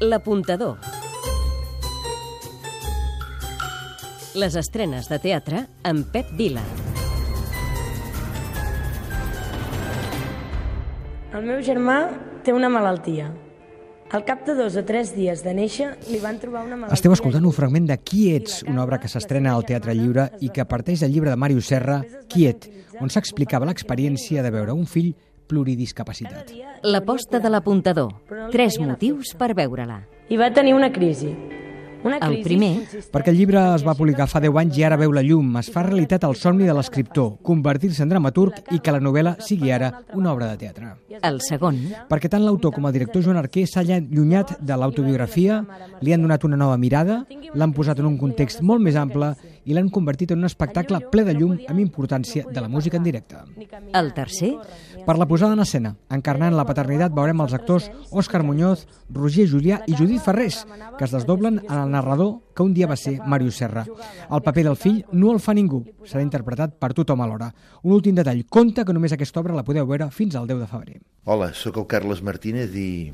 L'apuntador. Les estrenes de teatre amb Pep Vila. El meu germà té una malaltia. Al cap de dos o tres dies de néixer li van trobar una malaltia... Esteu escoltant un fragment de Qui ets, una obra que s'estrena al Teatre Lliure i que parteix del llibre de Màrius Serra, Qui et, on s'explicava l'experiència de veure un fill pluridiscapacitat. L'aposta de l'apuntador. Tres motius per veure-la. I va tenir una crisi. Una El crisi primer, consistent Perquè el llibre es va publicar fa 10 anys i ara veu la llum, es fa realitat el somni de l'escriptor, convertir-se en dramaturg i que la novel·la sigui ara una obra de teatre. el segon, Perquè tant l'autor com el director Joan Arquer s'ha allunyat de l'autobiografia, li han donat una nova mirada, l'han posat en un context molt més ample i l'han convertit en un espectacle ple de llum amb importància de la música en directe. el tercer, Per la posada en escena, encarnant la paternitat, veurem els actors Òscar Muñoz, Roger Julià i Judit Ferrés, que es desdoblen en el narrador que un dia va ser Màrius Serra. El paper del fill no el fa ningú, serà interpretat per tothom alhora. Un últim detall, compte que només aquesta obra la podeu veure fins al 10 de febrer. Hola, sóc el Carles Martínez i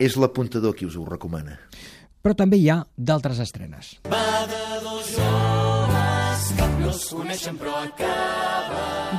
és l'apuntador qui us ho recomana. Però també hi ha d'altres estrenes.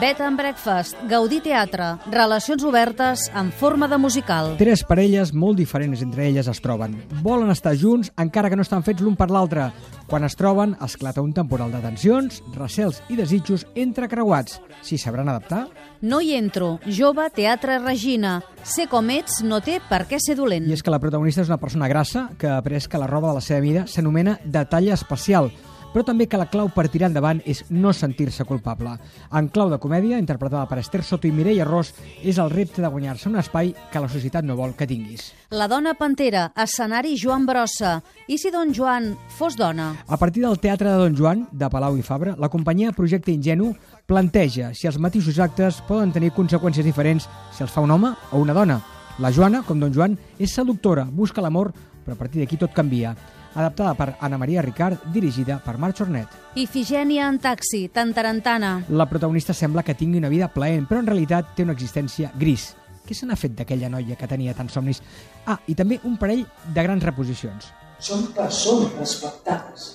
Bed and Breakfast, Gaudí Teatre, relacions obertes en forma de musical. Tres parelles molt diferents entre elles es troben. Volen estar junts encara que no estan fets l'un per l'altre. Quan es troben, esclata un temporal de tensions, recels i desitjos entrecreuats. Si sabran adaptar, No hi entro, jove, teatre, Regina. Ser com ets no té per què ser dolent. I és que la protagonista és una persona grassa que ha après que la roba de la seva mida s'anomena de talla especial, però també que la clau per tirar endavant és no sentir-se culpable. En clau de comèdia, interpretada per Esther Soto i Mireia Ros, és el repte de guanyar-se un espai que la societat no vol que tinguis. La dona pantera, escenari Joan Brossa. I si don Joan fos dona? A partir del Teatre de Don Joan, de Palau i Fabra, la companyia Projecte Ingenu planteja si els matisos actes poden tenir conseqüències diferents si els fa un home o una dona. La Joana, com Don Joan, és seductora, busca l'amor, però a partir d'aquí tot canvia. Adaptada per Anna Maria Ricard, dirigida per Marc Hornet. Ifigènia en taxi, Tantarantana. La protagonista sembla que tingui una vida plaent, però en realitat té una existència gris. Què se n'ha fet d'aquella noia que tenia tants somnis? Ah, i també un parell de grans reposicions. Són persones respectades.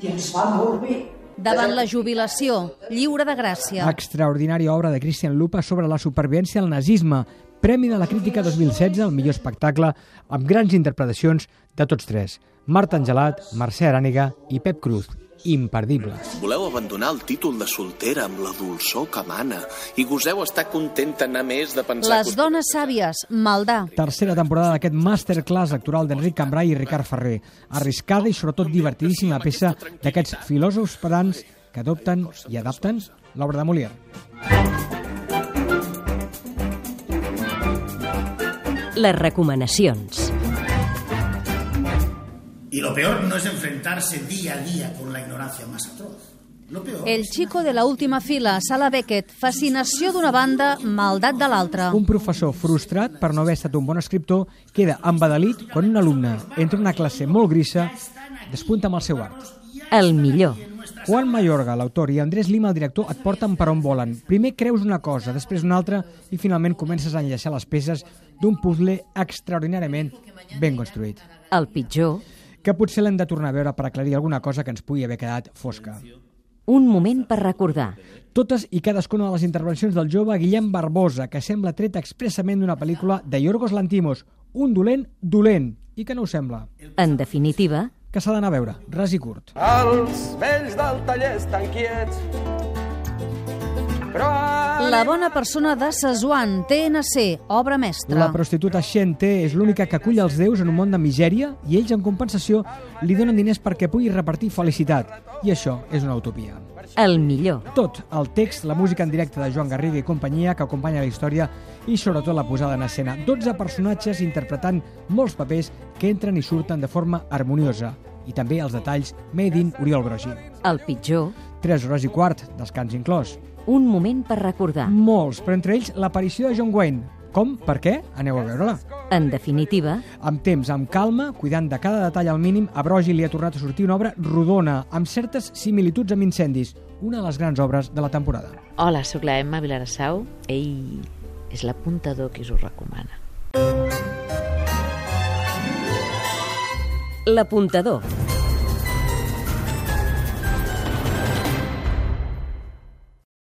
I ens va molt bé. Davant la jubilació, lliure de gràcia. Extraordinària obra de Christian Lupa sobre la supervivència al nazisme, Premi de la Crítica 2016 al millor espectacle, amb grans interpretacions de tots tres. Marta Angelat, Mercè Aràniga i Pep Cruz. Imperdible. Voleu abandonar el títol de soltera amb la dolçor que mana i goseu estar contenta anar més de pensar... Les dones sàvies, Maldà. Tercera temporada d'aquest masterclass actoral d'Enric Cambrai i Ricard Ferrer. Arriscada i sobretot divertidíssima peça d'aquests filòsofs pedants que adopten i adapten l'obra de Molière. les recomanacions. Y lo peor no es enfrentarse día a día con la ignorancia más atroz. Lo peor El chico de la última fila, Sala Beckett. Fascinació d'una banda, maldat de l'altra. Un professor frustrat per no haver estat un bon escriptor queda embadalit quan un alumne entra en una classe molt grisa despunta amb el seu art. El millor. Juan Mayorga, l'autor, i Andrés Lima, el director, et porten per on volen. Primer creus una cosa, després una altra, i finalment comences a enllaçar les peces d'un puzzle extraordinàriament ben construït. El pitjor. Que potser l'hem de tornar a veure per aclarir alguna cosa que ens pugui haver quedat fosca. Un moment per recordar. Totes i cadascuna de les intervencions del jove Guillem Barbosa, que sembla treta expressament d'una pel·lícula de Yorgos Lantimos, un dolent dolent, i que no ho sembla. En definitiva, Que s'ha d'anar a veure, ras i curt. Els vells del taller estan quiets. Però La bona persona de Sesuan, TNC, obra mestra. La prostituta Xente és l'única que acull els déus en un món de misèria i ells, en compensació, li donen diners perquè pugui repartir felicitat. I això és una utopia. el millor. Tot, el text, la música en directe de Joan Garriga i companyia que acompanya la història i sobretot la posada en escena. 12 personatges interpretant molts papers que entren i surten de forma harmoniosa. I també els detalls made in Oriol Brogi. El pitjor. 3 hores i quart, descans inclòs. Un moment per recordar. Molts, però entre ells l'aparició de John Wayne. Com? Per què? Aneu a veure-la. En definitiva, Amb temps, amb calma, cuidant de cada detall al mínim, a Brogi li ha tornat a sortir una obra rodona, amb certes similituds amb incendis, una de les grans obres de la temporada. Hola, sóc la Emma Vilarassau. Ell és l'apuntador qui us ho recomana. L'apuntador